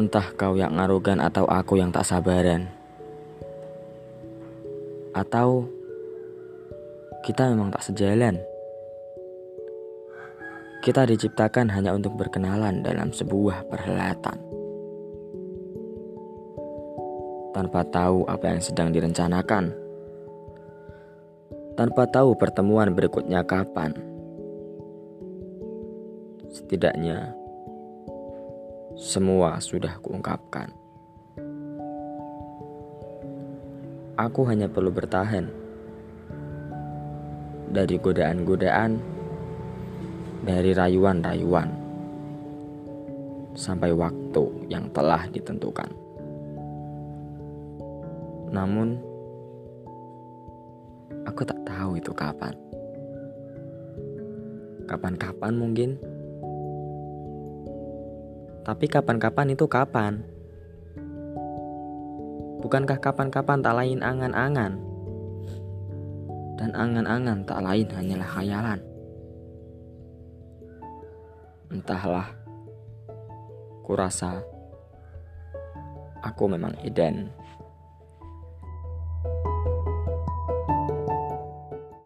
Entah kau yang arogan atau aku yang tak sabaran. Atau kita memang tak sejalan. Kita diciptakan hanya untuk berkenalan dalam sebuah perhelatan. Tanpa tahu apa yang sedang direncanakan. Tanpa tahu pertemuan berikutnya kapan. Setidaknya semua sudah kuungkapkan. Aku hanya perlu bertahan dari godaan-godaan, dari rayuan-rayuan, sampai waktu yang telah ditentukan. Namun, aku tak tahu itu kapan. Kapan-kapan mungkin. Tapi kapan-kapan itu kapan? Bukankah kapan-kapan tak lain angan-angan? Dan angan-angan tak lain hanyalah khayalan. Entahlah, kurasa aku memang Eden.